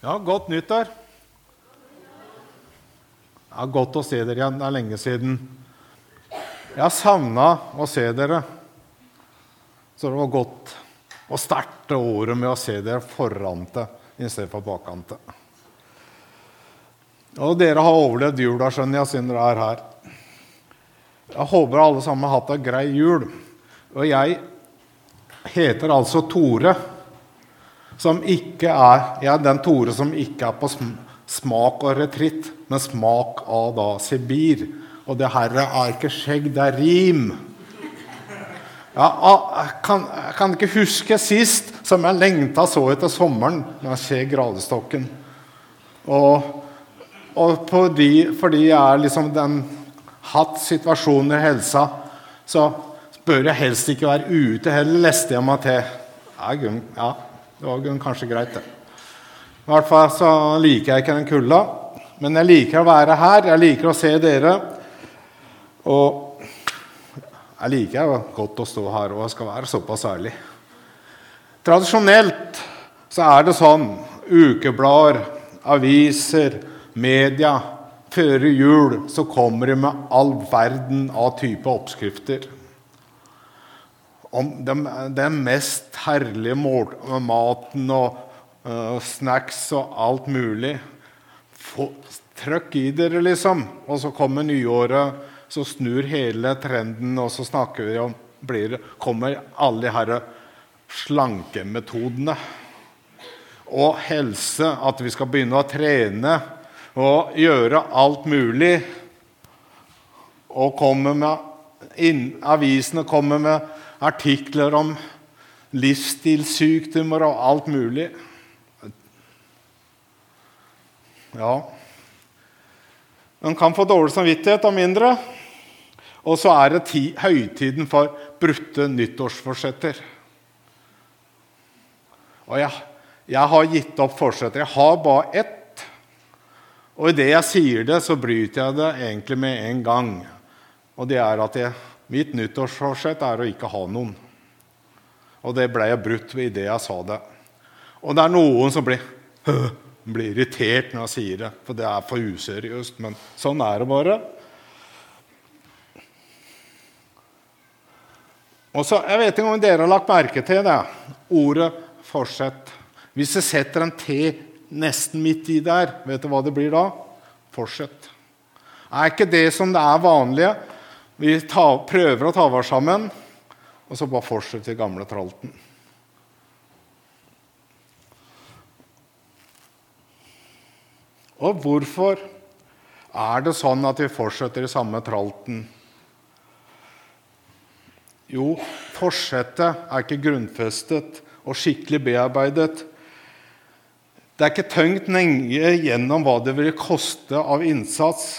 Ja, godt nyttår. Ja, godt å se dere igjen. Det er lenge siden. Jeg har savna å se dere. Så det var godt å starte året med å se dere forante istedenfor bakante. Og dere har overlevd jula, skjønner jeg, siden dere er her. Jeg håper alle sammen har hatt ei grei jul. Og jeg heter altså Tore som ikke er ja, den Tore som ikke er på smak og retritt, men smak av da Sibir. Og det her er ikke skjegg, det er rim. Ja, jeg kan, jeg kan ikke huske sist som jeg lengta så etter sommeren når jeg ser gradestokken. Og, og fordi, fordi jeg er liksom den hatt situasjonen i helsa, så bør jeg helst ikke være ute heller, leste jeg meg til. Ja, det var kanskje greit, det. I hvert fall så liker jeg ikke den kulda. Men jeg liker å være her, jeg liker å se dere. Og jeg liker godt å stå her, og jeg skal være såpass ærlig. Tradisjonelt så er det sånn ukeblader, aviser, media Før jul så kommer de med all verden av type oppskrifter om den, den mest herlige maten og uh, snacks og alt mulig. Få, trøkk i dere, liksom. Og så kommer nyåret, så snur hele trenden, og så snakker vi om blir, kommer alle disse slankemetodene. Og helse, at vi skal begynne å trene og gjøre alt mulig. Og kommer med inn, avisene kommer med artikler om livsstilssykdommer og alt mulig. Ja Man kan få dårlig samvittighet av mindre. Og så er det ti, høytiden for brutte nyttårsforsetter. Og jeg, jeg har gitt opp forsetter. Jeg har bare ett. Og idet jeg sier det, så bryter jeg det egentlig med en gang. Og det er at jeg Mitt nyttårsforsett er å ikke ha noen. Og det ble jeg brutt ved idet jeg sa det. Og det er noen som blir, blir irritert når jeg sier det, for det er for useriøst. Men sånn er det bare. Og så, Jeg vet ikke om dere har lagt merke til det. Ordet 'forsett'. Hvis jeg setter en T nesten midt i der, vet du hva det blir da? Fortsett. Er ikke det som det er vanlige? Vi tar, prøver å ta oss sammen, og så bare fortsetter gamle tralten. Og hvorfor er det sånn at vi fortsetter i samme tralten? Jo, forsettet er ikke grunnfestet og skikkelig bearbeidet. Det er ikke tøngt lenge gjennom hva det vil koste av innsats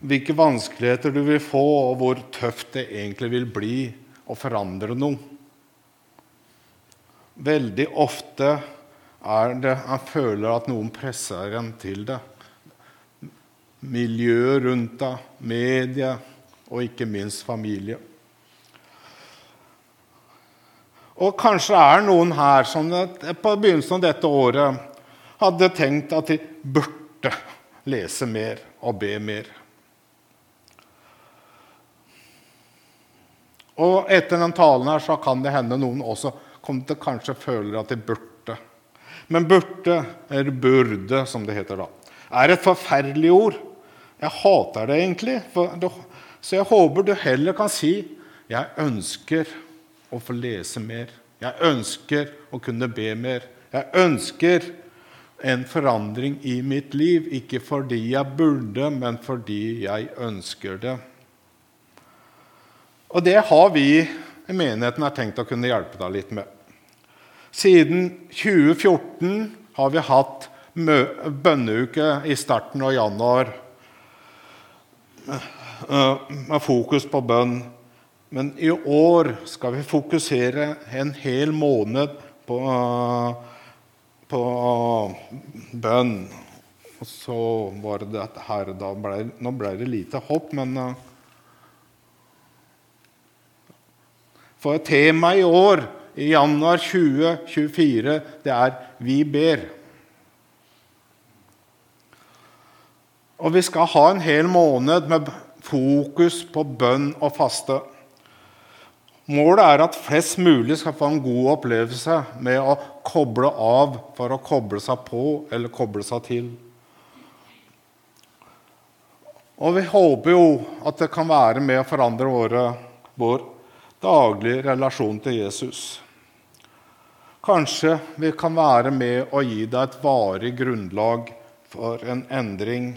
hvilke vanskeligheter du vil få, og hvor tøft det egentlig vil bli å forandre noe. Veldig ofte er det en føler at noen presser en til det. Miljøet rundt deg, media og ikke minst familie. Og kanskje er noen her som på begynnelsen av dette året hadde tenkt at de burde lese mer og be mer. Og etter den talen her så kan det hende noen også kommer til kanskje føler at de burde. Men burde, eller burde, som det heter da, er et forferdelig ord. Jeg hater det egentlig. Så jeg håper du heller kan si jeg ønsker å få lese mer. Jeg ønsker å kunne be mer. Jeg ønsker en forandring i mitt liv, ikke fordi jeg burde, men fordi jeg ønsker det. Og det har vi i menigheten har tenkt å kunne hjelpe deg litt med. Siden 2014 har vi hatt bønneuke i starten av januar eh, med fokus på bønn. Men i år skal vi fokusere en hel måned på, på bønn. Og så var det dette her da ble, Nå ble det lite hopp, men For temaet i år, i januar 2024, det er 'Vi ber'. Og vi skal ha en hel måned med fokus på bønn og faste. Målet er at flest mulig skal få en god opplevelse med å koble av for å koble seg på eller koble seg til. Og vi håper jo at det kan være med å forandre våre, vår daglige relasjon til Jesus. Kanskje vi kan være med å gi deg et varig grunnlag for en endring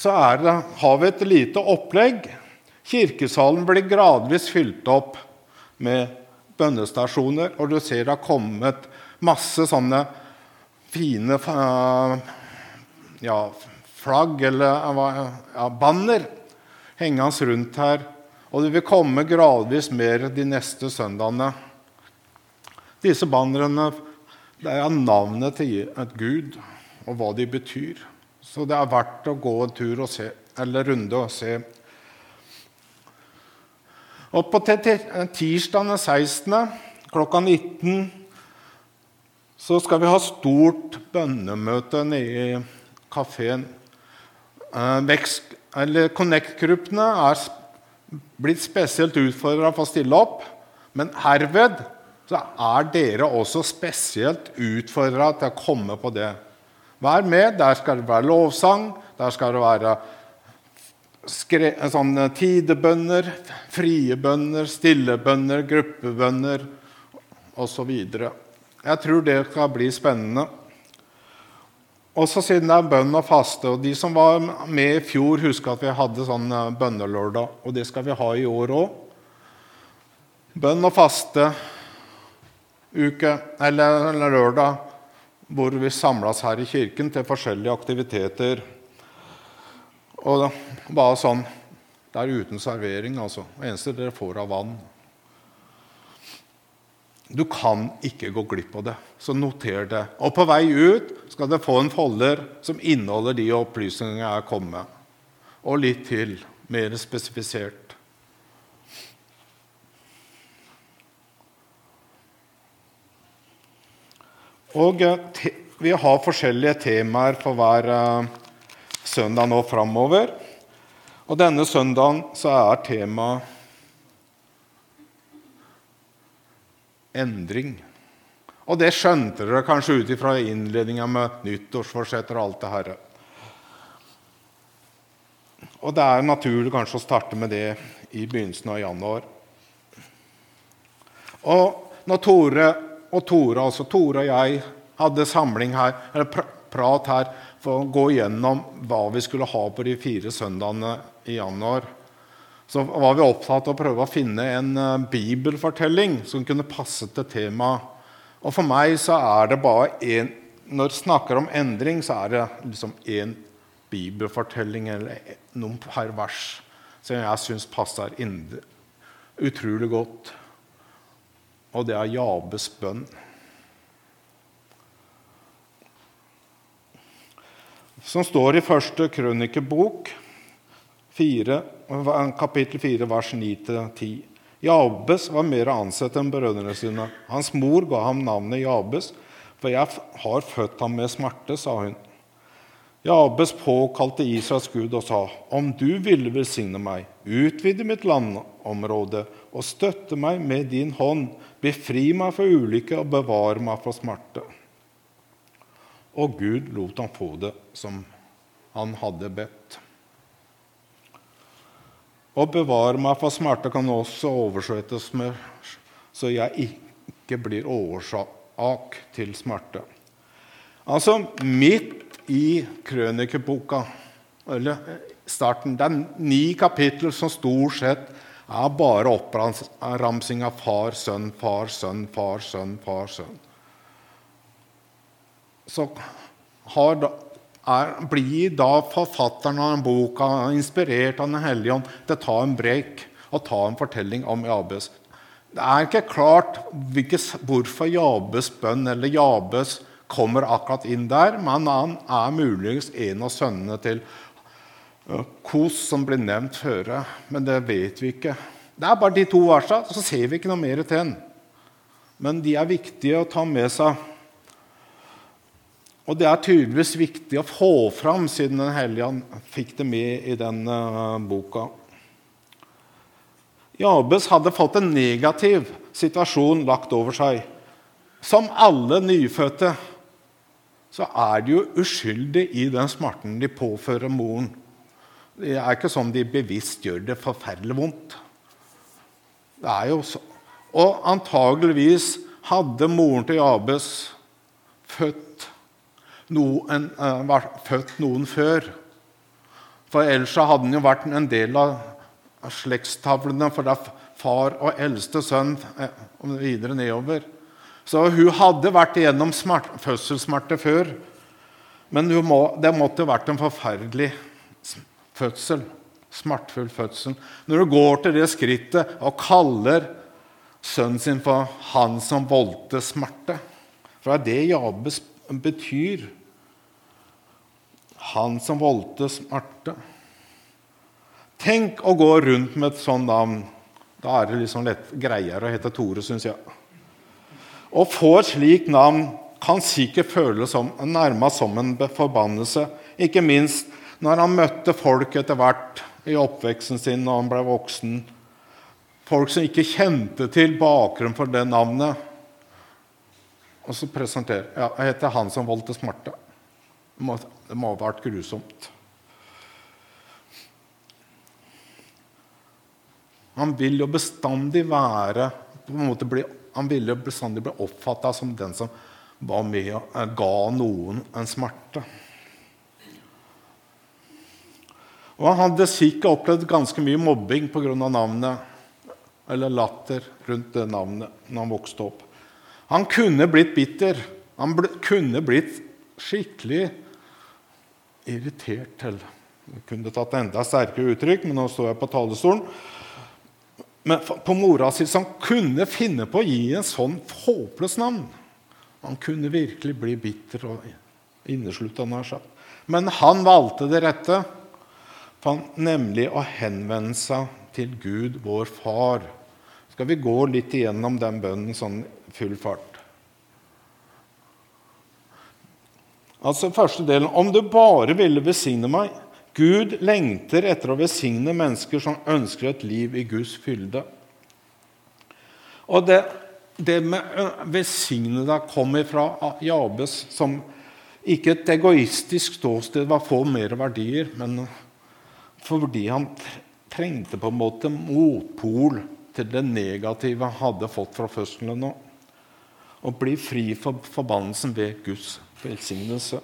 så det, har vi et lite opplegg. Kirkesalen blir gradvis fylt opp med bønnestasjoner, og du ser det har kommet masse sånne fine ja, flagg eller ja, banner hengende rundt her. Og det vil komme gradvis mer de neste søndagene. Disse bannerne det er navnet til et Gud og hva de betyr. Så det er verdt å gå en tur og se, eller runde og se. Og på tirsdag den 16. klokka 19 så skal vi ha stort bønnemøte nede i kafeen. Eh, Connect-gruppene er blitt spesielt utfordra for å stille opp. Men herved så er dere også spesielt utfordra til å komme på det. Vær med. Der skal det være lovsang. Der skal det være sånne tidebønner, frie bønner, stille bønner, gruppebønner osv. Jeg tror det skal bli spennende. Også siden det er bønn og faste. og De som var med i fjor, husker at vi hadde sånn eh, bønnelørdag. Og det skal vi ha i år òg. Bønn og faste uke, eller lørdag hvor vi samles her i kirken til forskjellige aktiviteter. Og bare sånn Det er uten servering, altså. Det eneste dere får av vann. Du kan ikke gå glipp av det, så noter det. Og på vei ut skal dere få en folder som inneholder de opplysningene jeg kom med. Og litt til, mer spesifisert. Og eh, vi har forskjellige temaer for hver eh, søndag nå framover. Og denne søndagen så er temaet endring. Og det skjønte dere kanskje ut ifra innledninga med nyttårsforsetter og alt det her. Og det er naturlig kanskje å starte med det i begynnelsen av januar. Og når Tore og Tore, altså Tore og jeg hadde samling her, eller prat her for å gå gjennom hva vi skulle ha på de fire søndagene i januar, så var vi opptatt av å prøve å finne en eh, bibelfortelling som kunne passe til temaet. Og for meg så er det bare én Når vi snakker om endring, så er det liksom én bibelfortelling eller noen per vers som jeg syns passer utrolig godt og det er Jabes bønn. Som står i første krønikebok, 4, kapittel 4, vers 9-10. Jabes var mer ansett enn brødrene sine. Hans mor ga ham navnet Jabes, for jeg har født ham med smerte, sa hun. Jabes påkalte Israels Gud og sa, om du ville velsigne meg, utvide mitt landområde og støtte meg med din hånd, Befri meg fra ulykke og bevare meg fra smerte. Og Gud lot ham få det som han hadde bedt. Å bevare meg for smerte kan også oversettes med så jeg ikke blir årsak til smerte. Altså midt i krønikeboka, eller starten Det er ni kapitler som stort sett er bare oppramsing av far, sønn, far, sønn, far, sønn, far, sønn. Så har da, er, blir da forfatteren av boka inspirert av Den hellige ånd til å ta en brek og ta en fortelling om Jabes. Det er ikke klart hvorfor Jabes bønn eller Jabes kommer akkurat inn der, men han er muligens en av sønnene til Kos som ble nevnt før, men det vet vi ikke. Det er bare de to versene, så ser vi ikke noe mer til den. Men de er viktige å ta med seg. Og det er tydeligvis viktig å få fram, siden Den hellige ånd fikk det med i den uh, boka. Jabes hadde fått en negativ situasjon lagt over seg. Som alle nyfødte så er de jo uskyldige i den smerten de påfører moren. Det er ikke sånn de bevisst gjør det forferdelig vondt. Det er jo så. Og antageligvis hadde moren til Jabes født noen, uh, født noen før. For ellers hadde han jo vært en del av slektstavlene, for det far og eldste sønn eh, og videre nedover. Så hun hadde vært igjennom fødselssmerte før. Men må, det måtte vært en forferdelig fødsel. Smertefull fødsel. Når du går til det skrittet og kaller sønnen sin for 'han som voldte smerte', for det er det Jabes betyr. Han som voldte smerte. Tenk å gå rundt med et sånt navn. Da er det liksom lett greiere å hete Tore, syns jeg. Å få et slikt navn kan sikkert føles som, nærmest som en forbannelse. Ikke minst når han møtte folk etter hvert i oppveksten sin når han ble voksen. Folk som ikke kjente til bakgrunnen for det navnet. Og så presenterer ja, Jeg heter han som voldte smerte. Det må, ha vært grusomt. Han vil jo bestandig være på en bli, Han ville bestandig bli oppfatta som den som var med og eh, ga noen en smerte. Og Han hadde sikkert opplevd ganske mye mobbing pga. navnet, eller latter rundt det navnet når han vokste opp. Han kunne blitt bitter. Han ble, kunne blitt skikkelig irritert. Til. Jeg kunne tatt enda sterkere uttrykk, men nå står jeg på talerstolen men på mora si som kunne finne på å gi en sånn håpløs navn. Han kunne virkelig bli bitter og inneslutta. Men han valgte det rette, nemlig å henvende seg til Gud, vår Far. Skal vi gå litt igjennom den bønnen sånn full fart? Altså første delen Om du bare ville besigne meg Gud lengter etter å besigne mennesker som ønsker et liv i Guds fylde. Og det, det med 'besigne deg kommer fra Jabes som ikke et egoistisk ståsted var få mer verdier, men fordi han trengte på en måte motpol til det negative han hadde fått fra fødselen. Å bli fri for forbannelsen ved Guds velsignelse.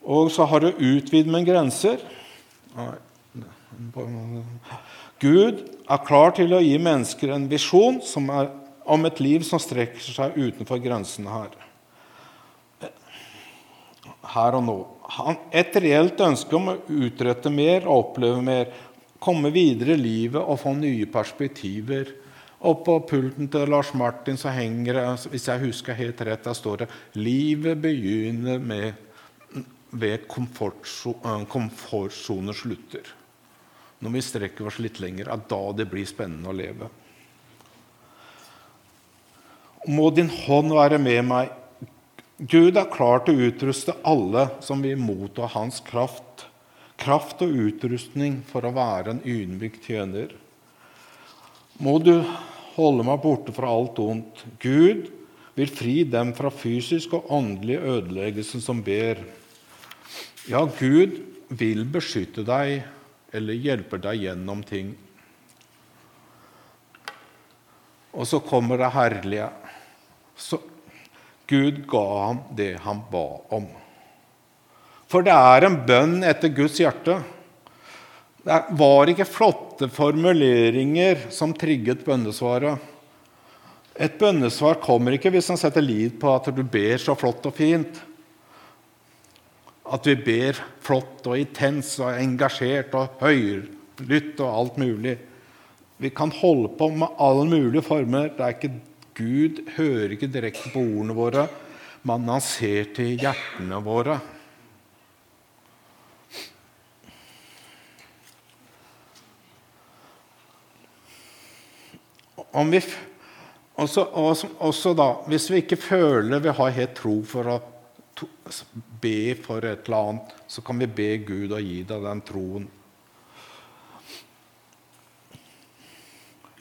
Og så har det utvidet med grenser. Gud er klar til å gi mennesker en visjon om et liv som strekker seg utenfor grensene her. Her og nå. Et reelt ønske om å utrette mer og oppleve mer. Komme videre i livet og få nye perspektiver. Og på pulten til Lars Martin så henger det, hvis jeg husker helt rett, der står det 'Livet begynner med ved komfortsoner komfort slutter. Når vi strekker oss litt lenger, er da det blir spennende å leve. Må din hånd være med meg. Gud er klar til å utruste alle som vil motta hans kraft. Kraft og utrustning for å være en ydmyk tjener. Må du holde meg borte fra alt ondt. Gud vil fri dem fra fysisk og åndelig ødeleggelse som ber. Ja, Gud vil beskytte deg eller hjelpe deg gjennom ting. Og så kommer det herlige. Så Gud ga ham det han ba om. For det er en bønn etter Guds hjerte. Det var ikke flotte formuleringer som trigget bønnesvaret. Et bønnesvar kommer ikke hvis en setter lid på at du ber så flott og fint at vi ber flott og intens og engasjert og høylytt og alt mulig. Vi kan holde på med alle mulige former. Det er ikke Gud hører ikke direkte på ordene våre, men han ser til hjertene våre. Om vi, også, også, også da, hvis vi ikke føler vi har helt tro for å be for et eller annet, så kan vi be Gud å gi deg den troen.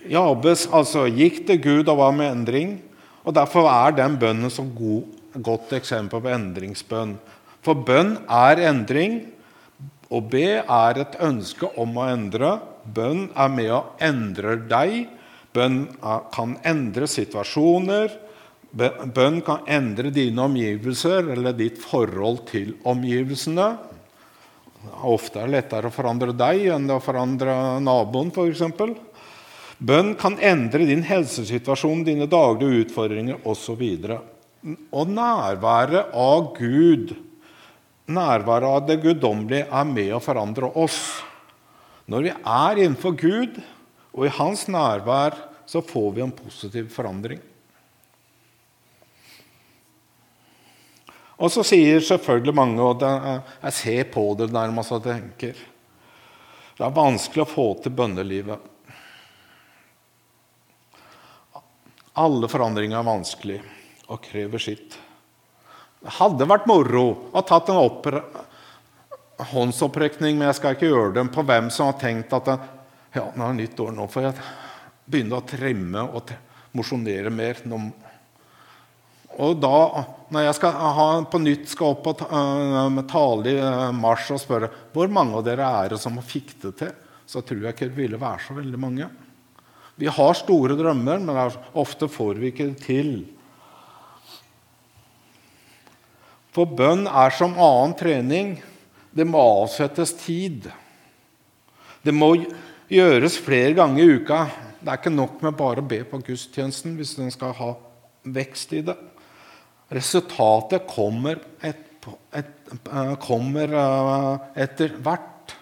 Jabes altså, gikk til Gud og var med endring. og Derfor er den bønnen så god, godt eksempel på endringsbønn. For bønn er endring. Å be er et ønske om å endre. Bønn er med å endre deg. Bønn kan endre situasjoner. Bønn kan endre dine omgivelser eller ditt forhold til omgivelsene. Ofte er det lettere å forandre deg enn å forandre naboen, f.eks. Bønn kan endre din helsesituasjon, dine daglige utfordringer osv. Og nærværet av Gud, nærværet av det guddommelige, er med å forandre oss. Når vi er innenfor Gud og i Hans nærvær, så får vi en positiv forandring. Og så sier selvfølgelig mange, og jeg ser på det nærmest og tenker Det er vanskelig å få til bønnelivet. Alle forandringer er vanskelig og krever sitt. Det hadde vært moro å tatt en håndsopprekning, men jeg skal ikke gjøre det, på hvem som har tenkt at ja, nå er det nytt år, nå for jeg begynne å trimme og mosjonere mer. Og da, når jeg skal ha, på nytt skal opp og uh, tale i uh, mars og spørre hvor mange av dere er det som fikk det til, så tror jeg ikke det ville være så veldig mange. Vi har store drømmer, men ofte får vi ikke det til. For bønn er som annen trening. Det må avsettes tid. Det må gjøres flere ganger i uka. Det er ikke nok med bare å be på gudstjenesten hvis den skal ha vekst i det. Resultatet kommer, et, et, eh, kommer eh, etter hvert.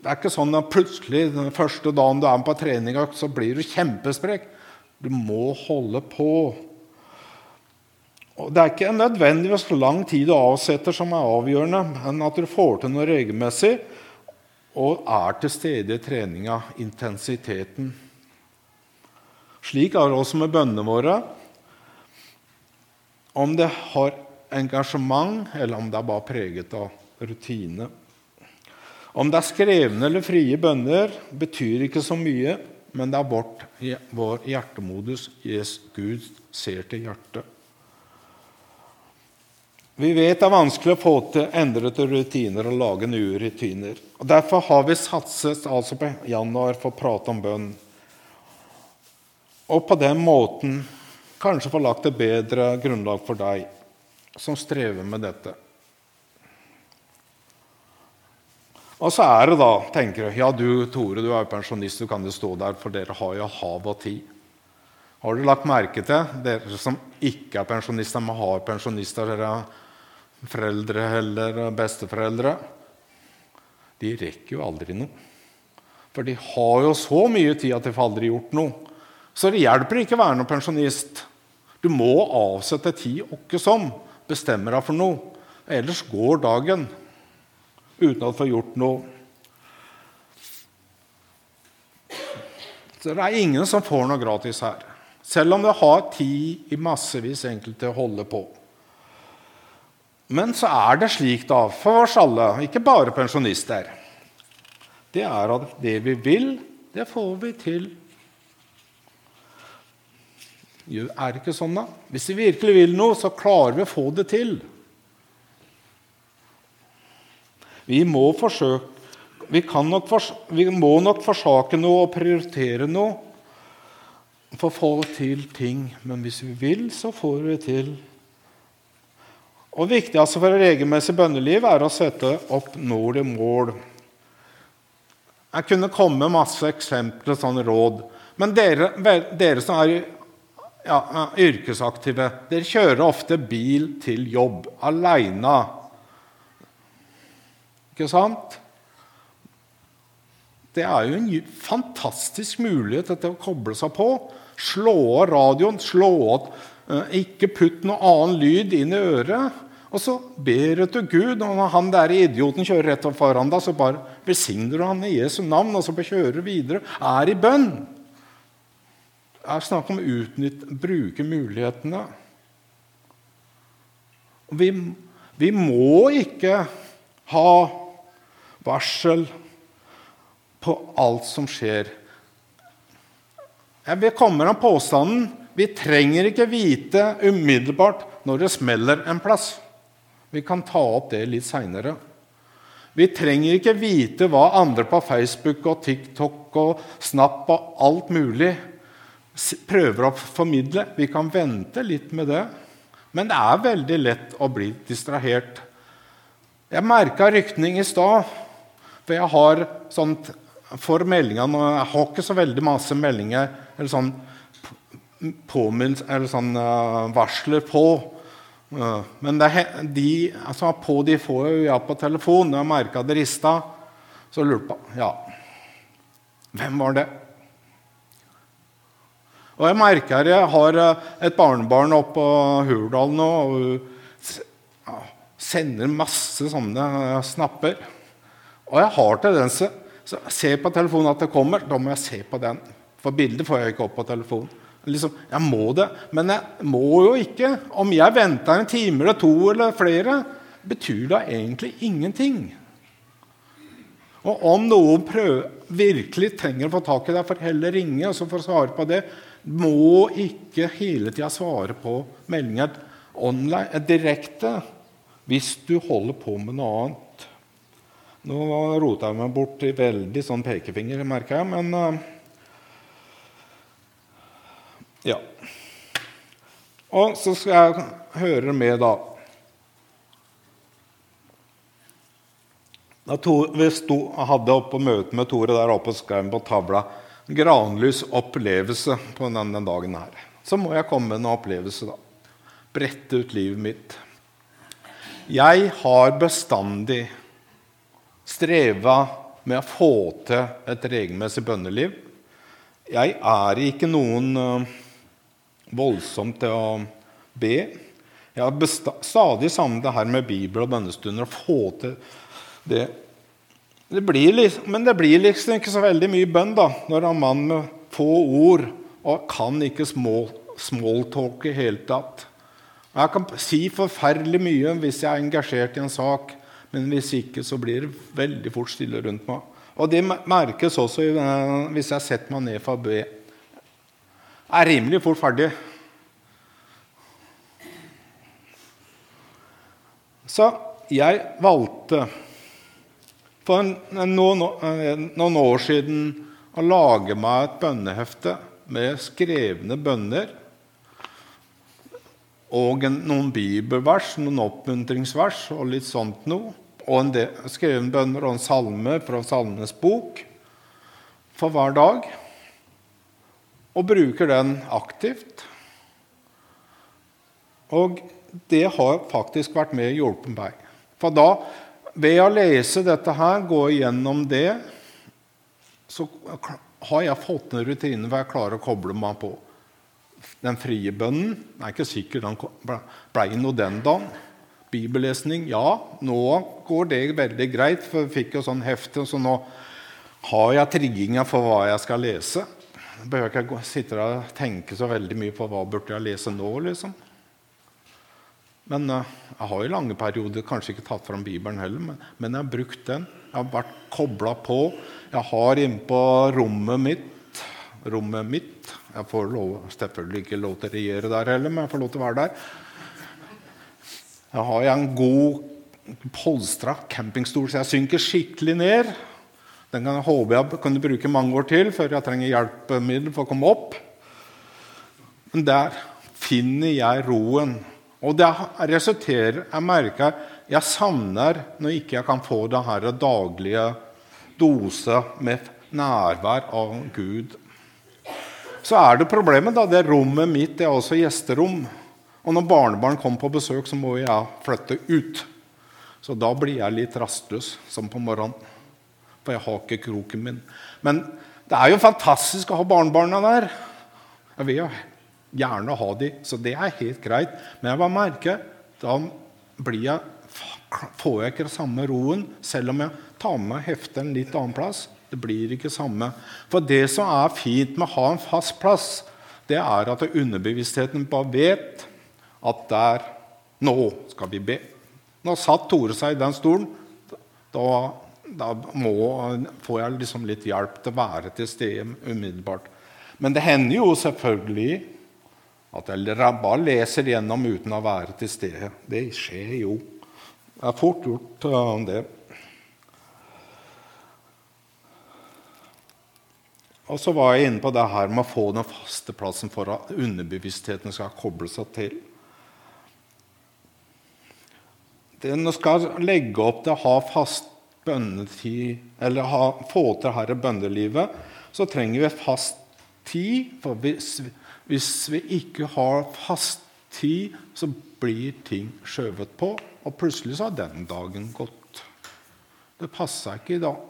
Det er ikke sånn at plutselig den første dagen du er med på treninga, så blir du kjempesprek. Du må holde på. Og det er ikke nødvendigvis lang tid du avsetter som er avgjørende, men at du får til noe regelmessig og er til stede i treninga, intensiteten. Slik er det også med bønnene våre. Om det har engasjement, eller om det er bare preget av rutine. Om det er skrevne eller frie bønner, betyr ikke så mye, men det er vårt, vår hjertemodus. Yes, Gud ser til hjertet. Vi vet det er vanskelig å få til endrede rutiner og lage nye rutiner. Og Derfor har vi satset altså på januar for å prate om bønn. Og på den måten kanskje få lagt et bedre grunnlag for deg som strever med dette. Og så er det da, tenker jeg, ja du Tore, du er jo pensjonist, du kan jo stå der, for dere har jo hav og tid. Har du lagt merke til, dere som ikke er pensjonister, men har pensjonister, dere foreldre eller besteforeldre De rekker jo aldri noe. For de har jo så mye tid at de får aldri gjort noe. Så det hjelper ikke å være noen pensjonist. Du må avsette tid åkke som bestemmer deg for noe. Ellers går dagen uten du får gjort noe. Så det er ingen som får noe gratis her. Selv om du har tid i massevis enkelte å holde på. Men så er det slik da, for oss alle, ikke bare pensjonister Det er at det vi vil, det får vi til er det ikke sånn, da? Hvis vi virkelig vil noe, så klarer vi å få det til. Vi må forsøke vi, nok fors vi må nok forsake noe og prioritere noe for å få til ting. Men hvis vi vil, så får vi til. Og Det viktigste for et regelmessig bønneliv er å sette opp nord i mål. Jeg kunne komme med masse eksempler og sånne råd. Men dere, dere som er ja, yrkesaktive. Dere kjører ofte bil til jobb aleine. Ikke sant? Det er jo en fantastisk mulighet til å koble seg på. Slå av radioen, slå av eh, Ikke putt noe annen lyd inn i øret. Og så ber du til Gud, og når han der idioten kjører rett foran deg, så bare besigner du han i Jesu navn, og så kjører du videre. Er i bønn er snakk om å utnytte, bruke mulighetene. Vi, vi må ikke ha varsel på alt som skjer. Jeg kommer av påstanden vi trenger ikke vite umiddelbart når det smeller en plass. Vi kan ta opp det litt seinere. Vi trenger ikke vite hva andre på Facebook og TikTok og Snap og alt mulig prøver å formidle. Vi kan vente litt med det. Men det er veldig lett å bli distrahert. Jeg merka rykning i stad, for jeg har sånt for meldingene Jeg har ikke så veldig masse meldinger eller sånn eller sånn uh, varsler på. Uh, men det, de, altså, på de får jo ja på telefon. Når jeg merka det rista, så lurte jeg på ja, hvem var det? Og jeg merker jeg har eh, et barnebarn oppe på Hurdal nå. og hun sender masse sånne eh, snapper. Og jeg har tendens til å se på telefonen at det kommer. Da må jeg se på den. For bildet får jeg ikke opp på telefonen. Liksom, jeg må det, men jeg må jo ikke. Om jeg venter en time eller to eller flere, betyr det egentlig ingenting. Og om noen prøver, virkelig trenger å få tak i deg, får heller ringe og så får svare på det må ikke hele tida svare på meldinger online, direkte hvis du holder på med noe annet. Nå rota jeg meg bort i veldig sånn pekefinger, merker jeg, men uh, Ja. Og så skal jeg høre med, da. Da to, vi sto, hadde oppe møte med Tore der oppe, og skrev på tavla granlys opplevelse på denne dagen her. Så må jeg komme med en opplevelse, da. Brette ut livet mitt. Jeg har bestandig streva med å få til et regelmessig bønneliv. Jeg er ikke noen voldsom voldsomt til å be. Jeg har stadig savnet det her med Bibel og bønnestunder. Å få til det det liksom, men det blir liksom ikke så veldig mye bønn da, når en mann med få ord og kan ikke smalltalke i hele tatt. Jeg kan si forferdelig mye hvis jeg er engasjert i en sak, men hvis ikke, så blir det veldig fort stille rundt meg. Og det merkes også hvis jeg setter meg ned for å be. Jeg er rimelig fort ferdig. Så jeg valgte for noen, noen år siden å lage meg et bønnehefte med skrevne bønner og noen bibelvers, noen oppmuntringsvers og litt sånt noe. Og en del, bønner og en salme fra Salmenes bok for hver dag. Og bruker den aktivt. Og det har faktisk vært med og hjulpet meg. For da ved å lese dette her, gå igjennom det, så har jeg fått en rutine hvor jeg klarer å koble meg på. Den frie bønnen Jeg er ikke sikker den ble noe den dagen. Bibellesning ja. Nå går det veldig greit, for jeg fikk jo sånn hefte, så nå har jeg trigginga for hva jeg skal lese. Jeg behøver ikke sitte og tenke så veldig mye på hva burde jeg lese nå. liksom. Men uh, jeg har i lange perioder kanskje ikke tatt fram Bibelen heller, men, men jeg har brukt den. Jeg har vært kobla på. Jeg har innpå rommet mitt rommet mitt Jeg får lov, selvfølgelig ikke lov til å regjere der heller, men jeg får lov til å være der. Jeg har en god polstra campingstol, så jeg synker skikkelig ned. Den kan jeg håpe jeg kan bruke mange år til før jeg trenger hjelpemiddel for å komme opp. Men der finner jeg roen og det resulterer Jeg merker jeg savner når ikke jeg kan få denne daglige dose med nærvær av Gud. Så er det problemet. da, det Rommet mitt er også gjesterom. Og når barnebarn kommer på besøk, så må jeg flytte ut. Så da blir jeg litt rastløs som på morgenen. For jeg har ikke kroken min. Men det er jo fantastisk å ha barnebarna der. Jeg vil jo gjerne ha de, så det er helt greit. Men jeg bare merker da jeg, får jeg ikke samme roen, selv om jeg tar med meg heftet en litt annen plass. Det blir ikke samme. For det som er fint med å ha en fast plass, det er at underbevisstheten bare vet at der Nå skal vi be. Nå satt Tore seg i den stolen. Da, da må, får jeg liksom litt hjelp til å være til stede umiddelbart. Men det hender jo selvfølgelig at jeg bare leser gjennom uten å være til stede. Det skjer jo. Det er fort gjort, uh, det. Og så var jeg inne på det her med å få den faste plassen for at underbevisstheten skal koble seg til. Den skal legge opp til å ha fast bønnetid, eller ha, få til dette bønnelivet, så trenger vi fast tid. For hvis, hvis vi ikke har fast tid, så blir ting skjøvet på. Og plutselig så har den dagen gått. Det passer ikke i dag.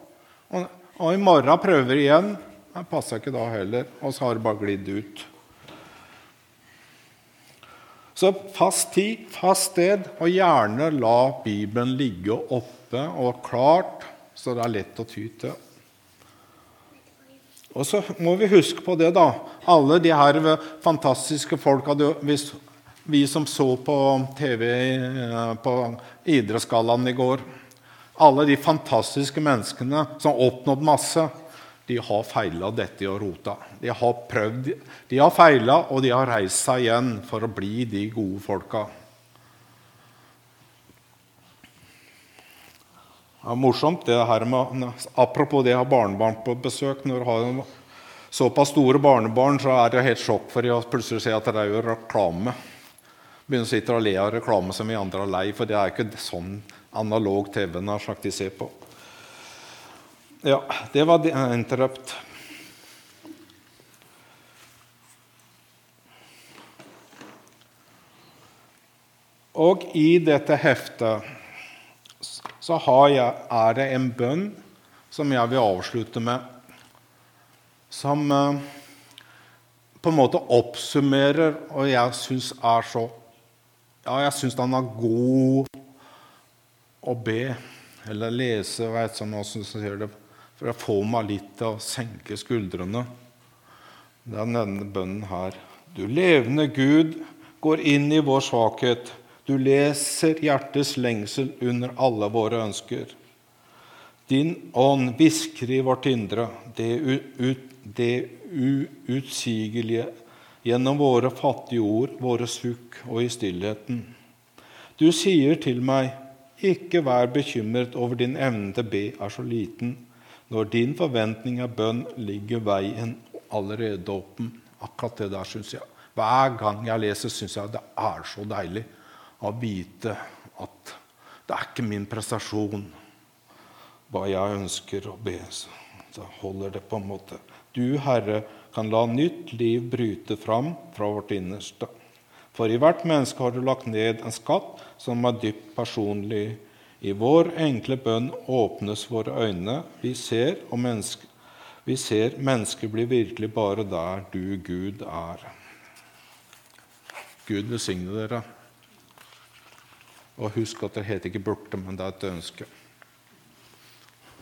Og, og i morgen prøver vi igjen. Det passa ikke da heller, og så har det bare glidd ut. Så fast tid, fast sted, og gjerne la Bibelen ligge oppe og klart, så det er lett å ty til. Og så må vi huske på det, da. Alle de her fantastiske folka vi som så på TV eh, på Idrettsgallaen i går Alle de fantastiske menneskene som har oppnådd masse de har feila dette og rota. De har prøvd, de har feila, og de har reist seg igjen for å bli de gode folka. Det er morsomt, det her med, Apropos det å ha barnebarn på besøk. Når du har såpass store barnebarn, så er det helt sjokk for dem å plutselig se at det er jo reklame. Begynner å sitte og le av reklame som vi andre er lei, for det er ikke sånn analog TV nær sagt de ser på. Ja, det var interrupt. Og i dette heftet så jeg, er det en bønn som jeg vil avslutte med, som eh, på en måte oppsummerer, og jeg syns er så Ja, jeg syns den er god å be eller lese, vet du, noe som sier det for å få meg litt til å senke skuldrene. Det er denne bønnen her. Du levende Gud går inn i vår svakhet. Du leser hjertets lengsel under alle våre ønsker. Din ånd hvisker i vårt indre, det, ut, det uutsigelige, gjennom våre fattige ord, våre sukk og i stillheten. Du sier til meg, ikke vær bekymret over din evne til å be er så liten. Når din forventning av bønn, ligger veien allerede åpen. Akkurat det der syns jeg. Hver gang jeg leser, syns jeg det er så deilig å vite at det er ikke min prestasjon hva jeg ønsker å be. Så holder det på en måte. Du, Herre, kan la nytt liv bryte fram fra vårt innerste. For i hvert menneske har du lagt ned en skatt som er dypt personlig i vår enkle bønn åpnes våre øyne. Vi ser, og menneske, vi ser mennesket blir virkelig bare der du, Gud, er. Gud velsigne dere. Og husk at det heter ikke 'burde', men det er et ønske.